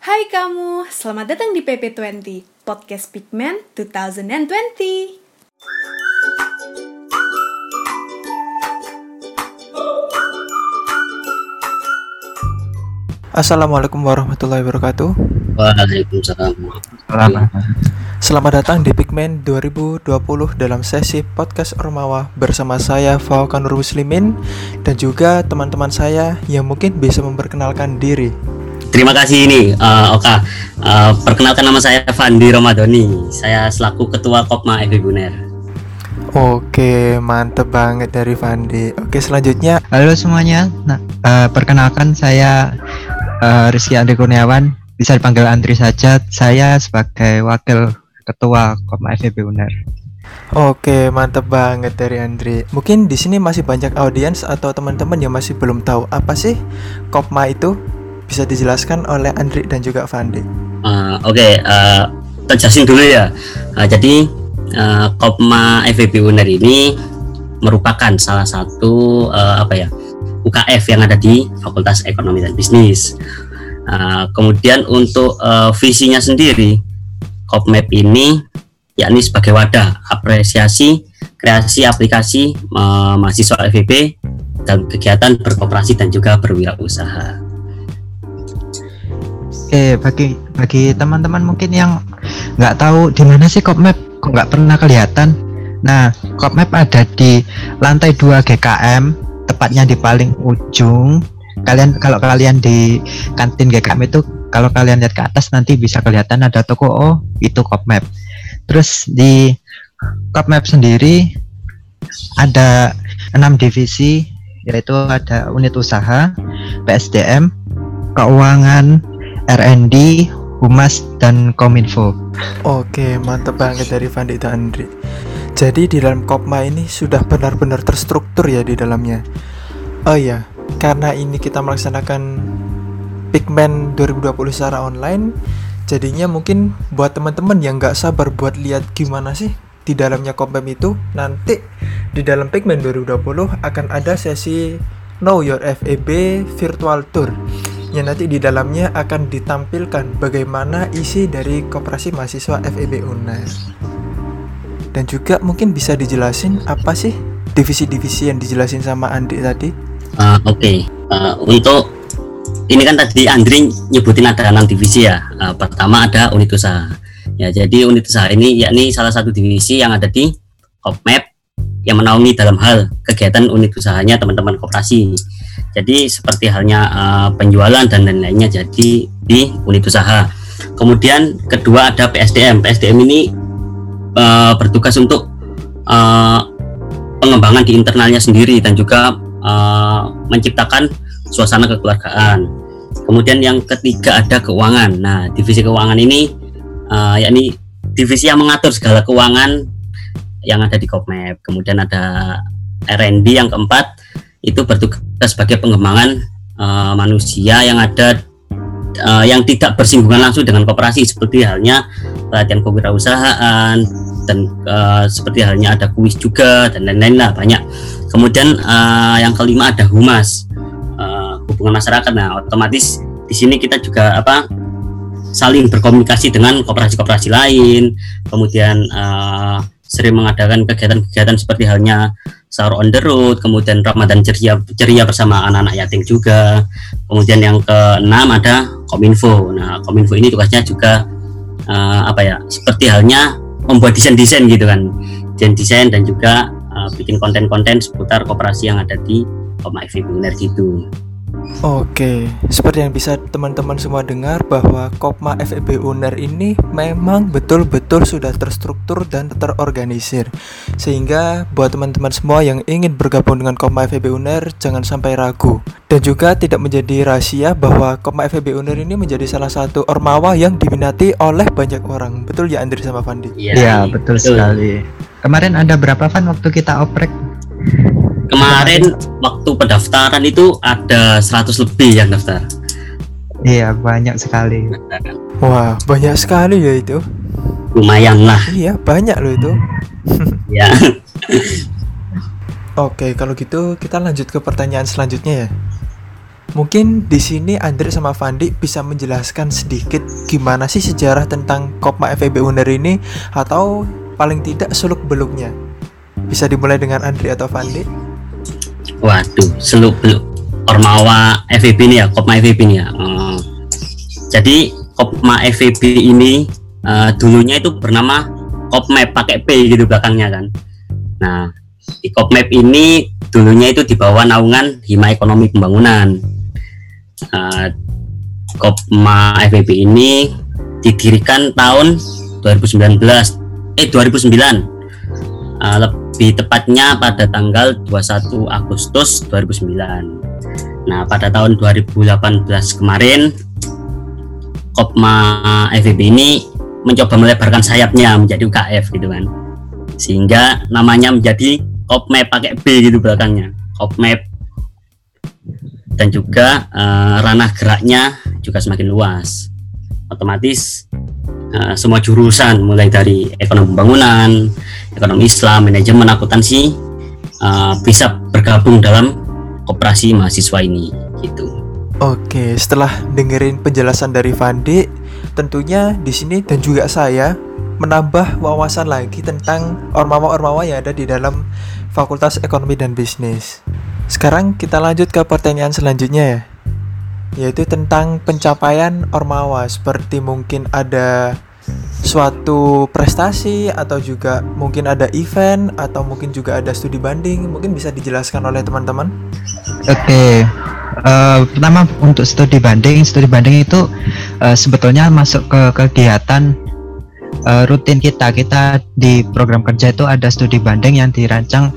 Hai kamu, selamat datang di PP20, Podcast Pigment 2020. Assalamualaikum warahmatullahi wabarakatuh. Waalaikumsalam. Selamat. Selamat datang di Pigment 2020 dalam sesi podcast Ormawa bersama saya Faukanur Muslimin dan juga teman-teman saya yang mungkin bisa memperkenalkan diri. Terima kasih ini uh, Oka. Uh, perkenalkan nama saya Fandi Romadoni. Saya selaku Ketua Kopma FB Buner. Oke, mantep banget dari Fandi. Oke, selanjutnya Halo semuanya, nah, eh, perkenalkan saya eh, Rizky Andri Kurniawan, bisa dipanggil Andri saja. Saya sebagai wakil ketua Koma FEB UNER. Oke, mantep banget dari Andri. Mungkin di sini masih banyak audiens atau teman-teman yang masih belum tahu apa sih Kopma itu? Bisa dijelaskan oleh Andri dan juga Fandi. Uh, Oke, uh, kita jelasin dulu ya. Uh, jadi uh, Kopma FB Buner ini merupakan salah satu uh, apa ya UKF yang ada di Fakultas Ekonomi dan Bisnis. Uh, kemudian untuk uh, visinya sendiri, Kopmap ini yakni sebagai wadah apresiasi kreasi aplikasi uh, mahasiswa FEB dan kegiatan berkooperasi dan juga berwirausaha. Oke, bagi bagi teman-teman mungkin yang nggak tahu di mana sih Kopmap, kok nggak pernah kelihatan. Nah, Kopmap ada di lantai 2 GKM, tepatnya di paling ujung. Kalian kalau kalian di kantin GKM itu kalau kalian lihat ke atas nanti bisa kelihatan ada toko oh itu Kopmap. Terus di Kopmap sendiri ada enam divisi yaitu ada unit usaha, PSDM, keuangan, R&D, Humas dan Kominfo. Oke, mantep banget dari Fandi dan Andri. Jadi di dalam Kopma ini sudah benar-benar terstruktur ya di dalamnya. Oh iya, karena ini kita melaksanakan Pigment 2020 secara online, jadinya mungkin buat teman-teman yang nggak sabar buat lihat gimana sih di dalamnya Kopmem itu, nanti di dalam Pigment 2020 akan ada sesi Know Your FEB Virtual Tour yang nanti di dalamnya akan ditampilkan bagaimana isi dari Koperasi Mahasiswa FEB UNER. Dan juga mungkin bisa dijelasin apa sih divisi-divisi yang dijelasin sama Andi tadi? Uh, Oke, Uh, untuk ini kan tadi Andri nyebutin ada enam divisi ya. Uh, pertama ada unit usaha. Ya, jadi unit usaha ini yakni salah satu divisi yang ada di Kopmap yang menaungi dalam hal kegiatan unit usahanya teman-teman koperasi. Jadi seperti halnya uh, penjualan dan lain-lainnya jadi di unit usaha. Kemudian kedua ada PSDM. PSDM ini uh, bertugas untuk uh, pengembangan di internalnya sendiri dan juga uh, menciptakan suasana kekeluargaan. Kemudian yang ketiga ada keuangan. Nah, divisi keuangan ini uh, yakni divisi yang mengatur segala keuangan yang ada di Kopmap. Kemudian ada R&D yang keempat itu bertugas sebagai pengembangan uh, manusia yang ada uh, yang tidak bersinggungan langsung dengan koperasi seperti halnya pelatihan kewirausahaan dan uh, seperti halnya ada kuis juga dan lain-lain lah banyak. Kemudian uh, yang kelima ada humas uh, hubungan masyarakat. Nah, otomatis di sini kita juga apa saling berkomunikasi dengan koperasi-koperasi lain. Kemudian uh, sering mengadakan kegiatan-kegiatan seperti halnya sahur on the road, kemudian Ramadan ceria ceria bersama anak-anak yatim juga. Kemudian yang keenam ada Kominfo. Nah, Kominfo ini tugasnya juga uh, apa ya? Seperti halnya membuat desain-desain gitu kan. Desain-desain dan juga uh, bikin konten-konten seputar koperasi yang ada di Koma Buner gitu. Oke, seperti yang bisa teman-teman semua dengar bahwa Kopma FEB UNER ini memang betul-betul sudah terstruktur dan terorganisir. Sehingga buat teman-teman semua yang ingin bergabung dengan Kopma FEB UNER jangan sampai ragu. Dan juga tidak menjadi rahasia bahwa Kopma FEB UNER ini menjadi salah satu ormawa yang diminati oleh banyak orang. Betul ya Andri sama Fandi? Iya, betul, sekali. Kemarin ada berapa fan waktu kita oprek? Kemarin waktu pendaftaran itu ada 100 lebih yang daftar. Iya, banyak sekali. Wah, banyak sekali ya itu. Lumayan lah. Iya, banyak loh itu. Ya. Oke, kalau gitu kita lanjut ke pertanyaan selanjutnya ya. Mungkin di sini Andre sama Fandi bisa menjelaskan sedikit gimana sih sejarah tentang Kopma FEB Uner ini atau paling tidak seluk beluknya. Bisa dimulai dengan Andre atau Fandi? Waduh, seluk beluk Ormawa FEB ini ya, Kopma FEB ini ya. Uh, jadi Kopma FEB ini uh, dulunya itu bernama Kopmap pakai P gitu belakangnya kan. Nah, di Kopmap ini dulunya itu di bawah naungan Hima Ekonomi Pembangunan uh, Kopma FEB ini didirikan tahun 2019 eh 2009 uh, lebih tepatnya pada tanggal 21 Agustus 2009 nah pada tahun 2018 kemarin Kopma FEB ini mencoba melebarkan sayapnya menjadi UKF gitu kan. Sehingga namanya menjadi Kopmap pakai B gitu belakangnya Kopmap. Dan juga uh, ranah geraknya juga semakin luas. Otomatis uh, semua jurusan mulai dari ekonomi pembangunan, ekonomi Islam, manajemen, akuntansi uh, bisa bergabung dalam koperasi mahasiswa ini gitu. Oke, setelah dengerin penjelasan dari Fandi, tentunya di sini dan juga saya menambah wawasan lagi tentang ormawa-ormawa yang ada di dalam Fakultas Ekonomi dan Bisnis. Sekarang kita lanjut ke pertanyaan selanjutnya ya Yaitu tentang pencapaian Ormawa Seperti mungkin ada suatu prestasi Atau juga mungkin ada event Atau mungkin juga ada studi banding Mungkin bisa dijelaskan oleh teman-teman Oke okay. uh, eh, Pertama untuk studi banding Studi banding itu uh, sebetulnya masuk ke kegiatan uh, rutin kita kita di program kerja itu ada studi banding yang dirancang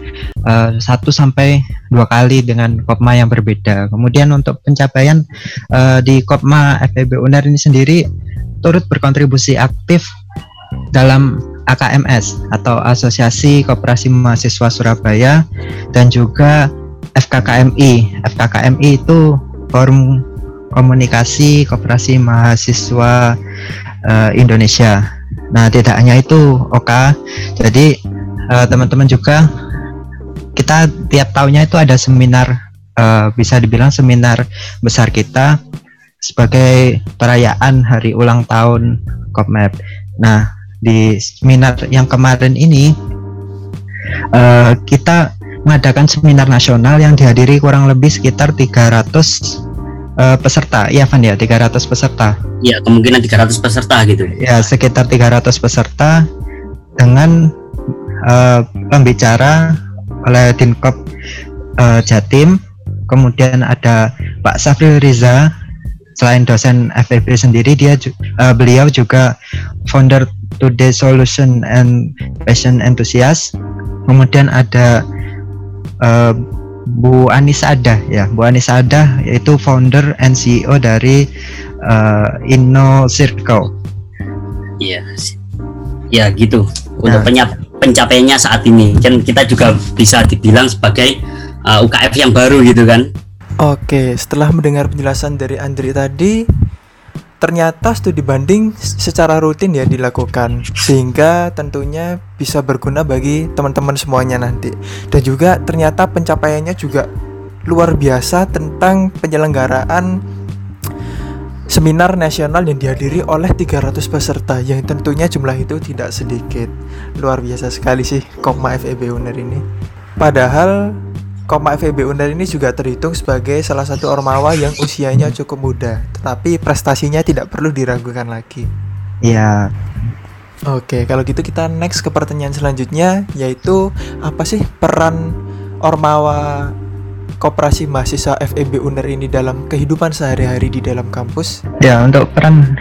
uh, satu sampai dua kali dengan Kopma yang berbeda. Kemudian untuk pencapaian uh, di Kopma FEB UNER ini sendiri turut berkontribusi aktif dalam AKMS atau Asosiasi Koperasi Mahasiswa Surabaya dan juga FKKMI. FKKMI itu Forum Komunikasi Koperasi Mahasiswa uh, Indonesia. Nah, tidak hanya itu, Oka. Jadi uh, teman-teman juga kita tiap tahunnya itu ada seminar uh, bisa dibilang seminar besar kita sebagai perayaan hari ulang tahun Kopmap. Nah, di seminar yang kemarin ini uh, kita mengadakan seminar nasional yang dihadiri kurang lebih sekitar 300 uh, peserta. Ya Van ya 300 peserta. Ya kemungkinan 300 peserta gitu ya. Sekitar 300 peserta dengan uh, pembicara oleh Dinkop uh, Jatim. Kemudian ada Pak Safri Riza. Selain dosen FEB sendiri dia uh, beliau juga founder Today Solution and Passion Enthusiast. Kemudian ada uh, Bu Anissa Adah ya. Bu Anissa Adah yaitu founder and CEO dari uh, Inno Circle. Iya. Ya gitu. Untuk nah. penyap pencapaiannya saat ini. Kan kita juga bisa dibilang sebagai uh, eh, UKF yang baru gitu kan. Oke, setelah mendengar penjelasan dari Andri tadi, ternyata studi banding secara rutin ya dilakukan sehingga tentunya bisa berguna bagi teman-teman semuanya nanti. Dan juga ternyata pencapaiannya juga luar biasa tentang penyelenggaraan seminar nasional yang dihadiri oleh 300 peserta yang tentunya jumlah itu tidak sedikit. Luar biasa sekali sih Koma FEB Uner ini. Padahal Koma FEB Undar ini juga terhitung sebagai salah satu ormawa yang usianya cukup muda, tetapi prestasinya tidak perlu diragukan lagi. Iya. Oke, kalau gitu kita next ke pertanyaan selanjutnya, yaitu apa sih peran ormawa Koperasi Mahasiswa FEB UNER ini dalam kehidupan sehari-hari di dalam kampus? Ya, untuk peran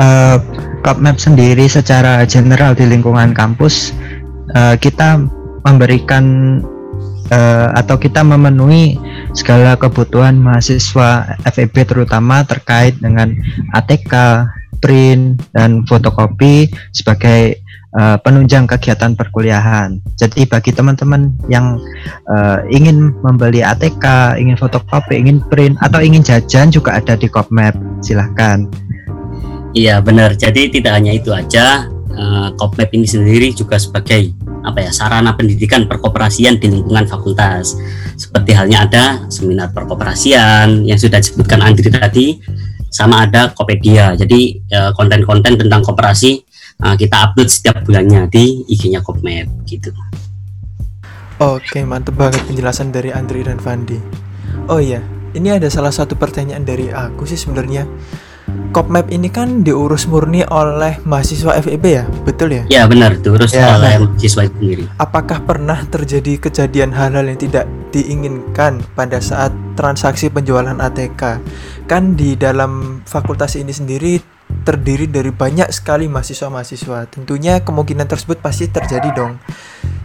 uh, Kopmap sendiri secara general di lingkungan kampus, uh, kita memberikan uh, atau kita memenuhi segala kebutuhan mahasiswa FEB terutama terkait dengan ATK, print dan fotokopi sebagai uh, penunjang kegiatan perkuliahan. Jadi bagi teman-teman yang uh, ingin membeli ATK, ingin fotokopi, ingin print atau ingin jajan juga ada di Kopmap. Silahkan. Iya benar. Jadi tidak hanya itu aja, uh, ini sendiri juga sebagai apa ya sarana pendidikan perkoperasian di lingkungan fakultas. Seperti halnya ada seminar perkoperasian yang sudah disebutkan Andri tadi, sama ada Kopedia. Jadi eh, konten-konten tentang koperasi eh, kita upload setiap bulannya di IG-nya Kopmap gitu. Oke, mantep banget penjelasan dari Andri dan Fandi. Oh iya, ini ada salah satu pertanyaan dari aku sih sebenarnya. Kopmap ini kan diurus murni oleh mahasiswa FEB ya, betul ya? Ya benar, diurus Ya. oleh siswa itu sendiri. Apakah pernah terjadi kejadian hal-hal yang tidak diinginkan pada saat transaksi penjualan ATK? Kan di dalam fakultas ini sendiri terdiri dari banyak sekali mahasiswa-mahasiswa. Tentunya kemungkinan tersebut pasti terjadi dong.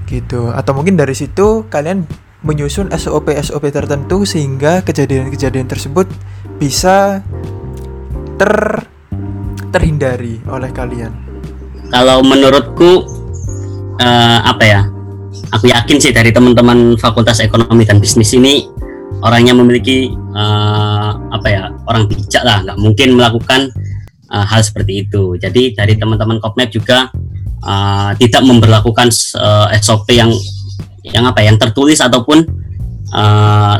Gitu. Atau mungkin dari situ kalian menyusun SOP-SOP tertentu sehingga kejadian-kejadian tersebut bisa ter terhindari oleh kalian. Kalau menurutku eh, apa ya? Aku yakin sih dari teman-teman Fakultas Ekonomi dan Bisnis ini orangnya memiliki eh, apa ya orang bijak lah, nggak mungkin melakukan eh, hal seperti itu. Jadi dari teman-teman Kopmap juga eh, tidak memperlakukan eh, SOP yang yang apa ya, yang tertulis ataupun eh,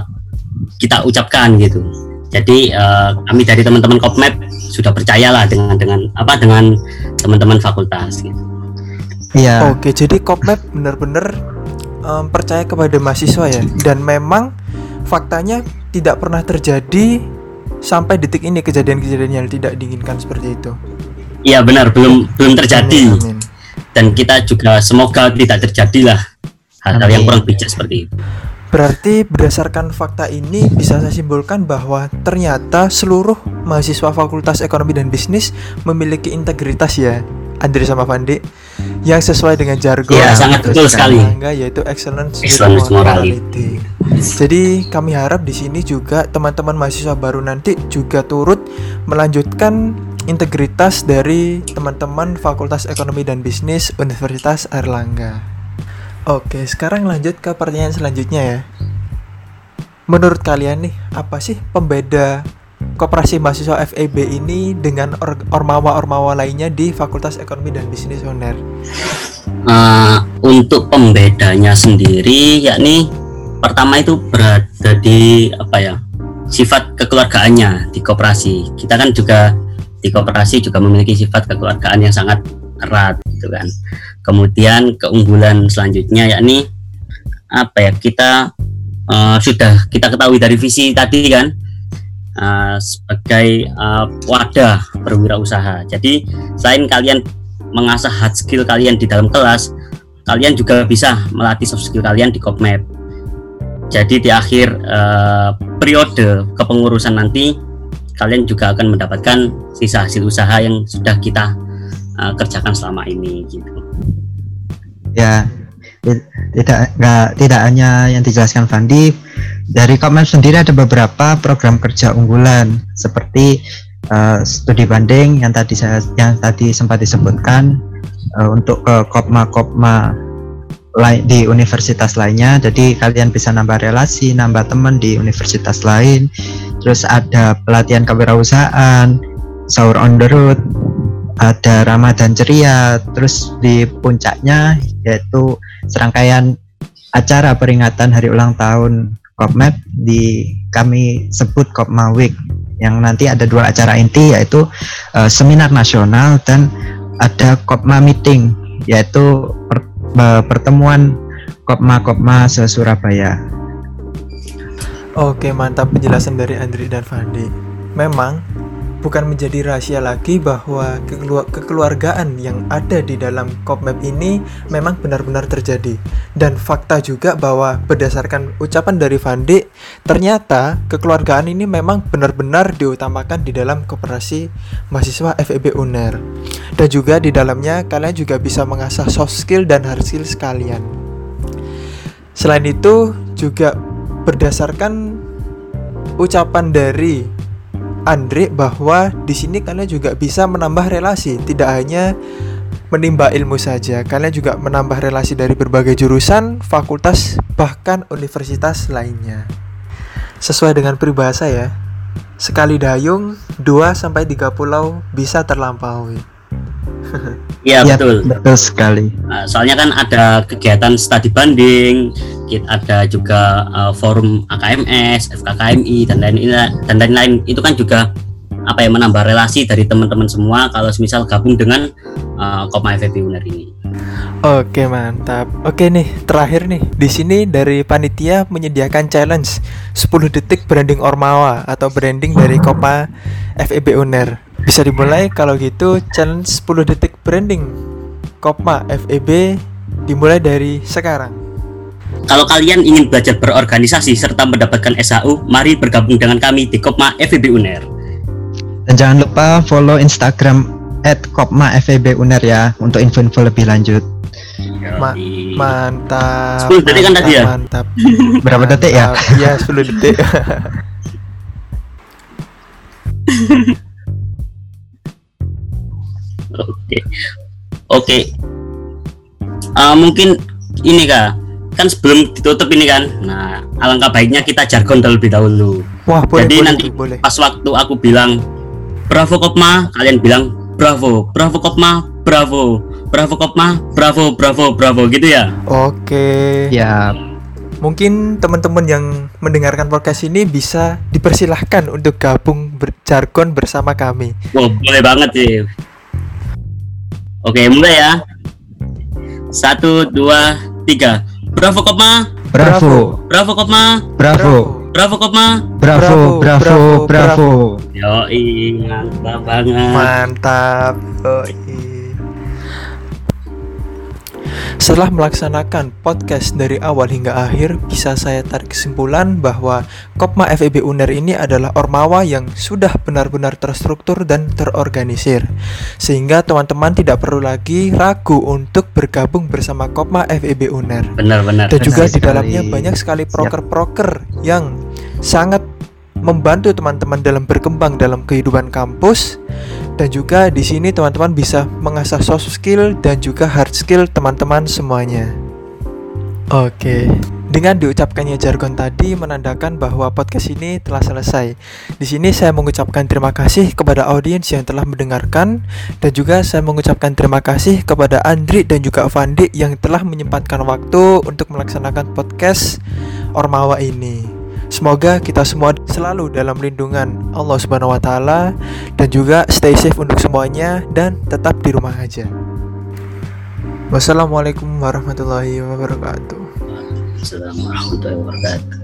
kita ucapkan gitu. Jadi eh, kami dari teman-teman Kopmap sudah percayalah dengan dengan apa dengan teman-teman fakultas gitu. Iya. Oke, jadi Kopmap benar-benar em, percaya kepada mahasiswa ya. Dan memang faktanya tidak pernah terjadi sampai detik ini kejadian-kejadian yang tidak diinginkan seperti itu. Iya benar belum belum terjadi Amin, amin. dan kita juga semoga tidak terjadilah hal-hal yang kurang bijak seperti itu. Berarti berdasarkan fakta ini bisa saya simpulkan bahwa ternyata seluruh mahasiswa Fakultas Ekonomi dan Bisnis memiliki integritas ya, Andri sama Fandi, yang sesuai dengan jargon Iya, sangat betul sekali. Erlangga, yaitu excellence, Excellence morality. Jadi kami harap di sini juga teman-teman mahasiswa baru nanti juga turut melanjutkan integritas dari teman-teman Fakultas Ekonomi dan Bisnis Universitas Erlangga. Oke, sekarang lanjut ke pertanyaan selanjutnya ya. Menurut kalian nih, apa sih pembeda Koperasi Mahasiswa FEB ini dengan or- ormawa-ormawa lainnya di Fakultas Ekonomi dan Bisnis Uner? Eh, untuk pembedanya sendiri yakni pertama itu berada di apa ya sifat kekeluargaannya di koperasi. Kita kan juga di koperasi juga memiliki sifat kekeluargaan yang sangat erat gitu kan. Kemudian keunggulan selanjutnya yakni apa ya kita eh, sudah kita ketahui dari visi tadi kan eh, sebagai eh, wadah berwirausaha. Jadi selain kalian mengasah hard skill kalian di dalam kelas, kalian juga bisa melatih soft skill kalian di Kopmap. Jadi di akhir eh, periode kepengurusan nanti, kalian juga akan mendapatkan sisa hasil usaha yang sudah kita eh, kerjakan selama ini gitu. Ya, ti- tidak nggak tidak hanya yang dijelaskan Fandi, dari Komnas sendiri ada beberapa program kerja unggulan seperti eh, studi banding yang tadi saya yang tadi sempat disebutkan eh, untuk ke kopma-kopma di universitas lainnya. Jadi kalian bisa nambah relasi, nambah teman di universitas lain. Terus ada pelatihan kewirausahaan, sahur on the road, ada Ramadan ceria, terus di puncaknya yaitu serangkaian acara peringatan hari ulang tahun Kopmap di kami sebut Kopma Week yang nanti ada dua acara inti yaitu eh, seminar nasional dan ada Kopma Meeting yaitu per- eh, pertemuan Kopma-Kopma se-Surabaya. Oke, mantap penjelasan dari Andri dan Fandi. Memang bukan menjadi rahasia lagi bahwa kekelu- kekeluargaan yang ada di dalam Kopmap ini memang benar-benar terjadi. Dan fakta juga bahwa berdasarkan ucapan dari Fandi, ternyata kekeluargaan ini memang benar-benar diutamakan di dalam koperasi mahasiswa FEB UNER. Dan juga di dalamnya kalian juga bisa mengasah soft skill dan hard skill sekalian. Selain itu juga berdasarkan ucapan dari Andre bahwa di sini kalian juga bisa menambah relasi, tidak hanya menimba ilmu saja. Kalian juga menambah relasi dari berbagai jurusan, fakultas, bahkan universitas lainnya. Sesuai dengan peribahasa ya. Sekali dayung, 2 sampai 3 pulau bisa terlampaui. Iya Iya, betul. betul sekali. Nah, soalnya kan ada kegiatan studi banding, kita ada juga uh, forum AKMS, FKKMI dan lain dan lain-lain. Itu kan juga apa ya menambah relasi dari teman-teman semua kalau misal gabung dengan uh, Kopma FEB Uner ini. Oke mantap. Oke nih terakhir nih di sini dari panitia menyediakan challenge 10 detik branding Ormawa atau branding dari Kopma FEB Uner. Bisa dimulai kalau gitu challenge 10 detik branding Kopma FEB dimulai dari sekarang. Kalau kalian ingin belajar berorganisasi serta mendapatkan SAU, mari bergabung dengan kami di Kopma FEB Uner. Dan jangan lupa follow Instagram @kopma_feb uner ya untuk info-info lebih lanjut. Ma-. Mantap. 10 detik kan tadi ya? Mantap. Berapa detik ya? Iya 10 detik. Oke, oke. Eh, mungkin ini kak, kan sebelum ditutup ini kan, nah alangkah baiknya kita jargon terlebih dahulu. Wah boleh Jadi boleh, nanti boleh. pas waktu aku bilang Bravo Kopma, kalian bilang Bravo, Bravo Kopma, Bravo, Bravo Kopma, Bravo, Bravo, Bravo gitu ya. Oke. Ya, Mungkin teman-teman yang mendengarkan podcast ini bisa dipersilahkan untuk gabung berjargon bersama kami. Wah, boleh banget sih. Oke, mulai ya. Satu, dua, tiga. Bravo Kopma, bravo, Bravo Kopma, bravo, Bravo Kopma. bravo, bravo, bravo. Yo, mantap banget. Mantap. Oh, Setelah melaksanakan podcast dari awal hingga akhir, bisa saya tarik kesimpulan bahwa Kopma FEB Uner ini adalah ormawa yang sudah benar-benar terstruktur dan terorganisir. Sehingga teman-teman tidak perlu lagi ragu untuk bergabung bersama Kopma FEB Uner. Benar-benar. Dan juga di dalamnya banyak sekali proker-proker yang sangat membantu teman-teman dalam berkembang dalam kehidupan kampus dan juga di sini teman-teman bisa mengasah soft skill dan juga hard skill teman-teman semuanya. Oke, dengan diucapkannya jargon tadi menandakan bahwa podcast ini telah selesai. Di sini saya mengucapkan terima kasih kepada audiens yang telah mendengarkan dan juga saya mengucapkan terima kasih kepada Andri dan juga Fandi yang telah menyempatkan waktu untuk melaksanakan podcast Ormawa ini. Semoga kita semua selalu dalam lindungan Allah Subhanahu wa taala dan juga stay safe untuk semuanya dan tetap di rumah aja. Wassalamualaikum warahmatullahi wabarakatuh. Assalamualaikum warahmatullahi wabarakatuh.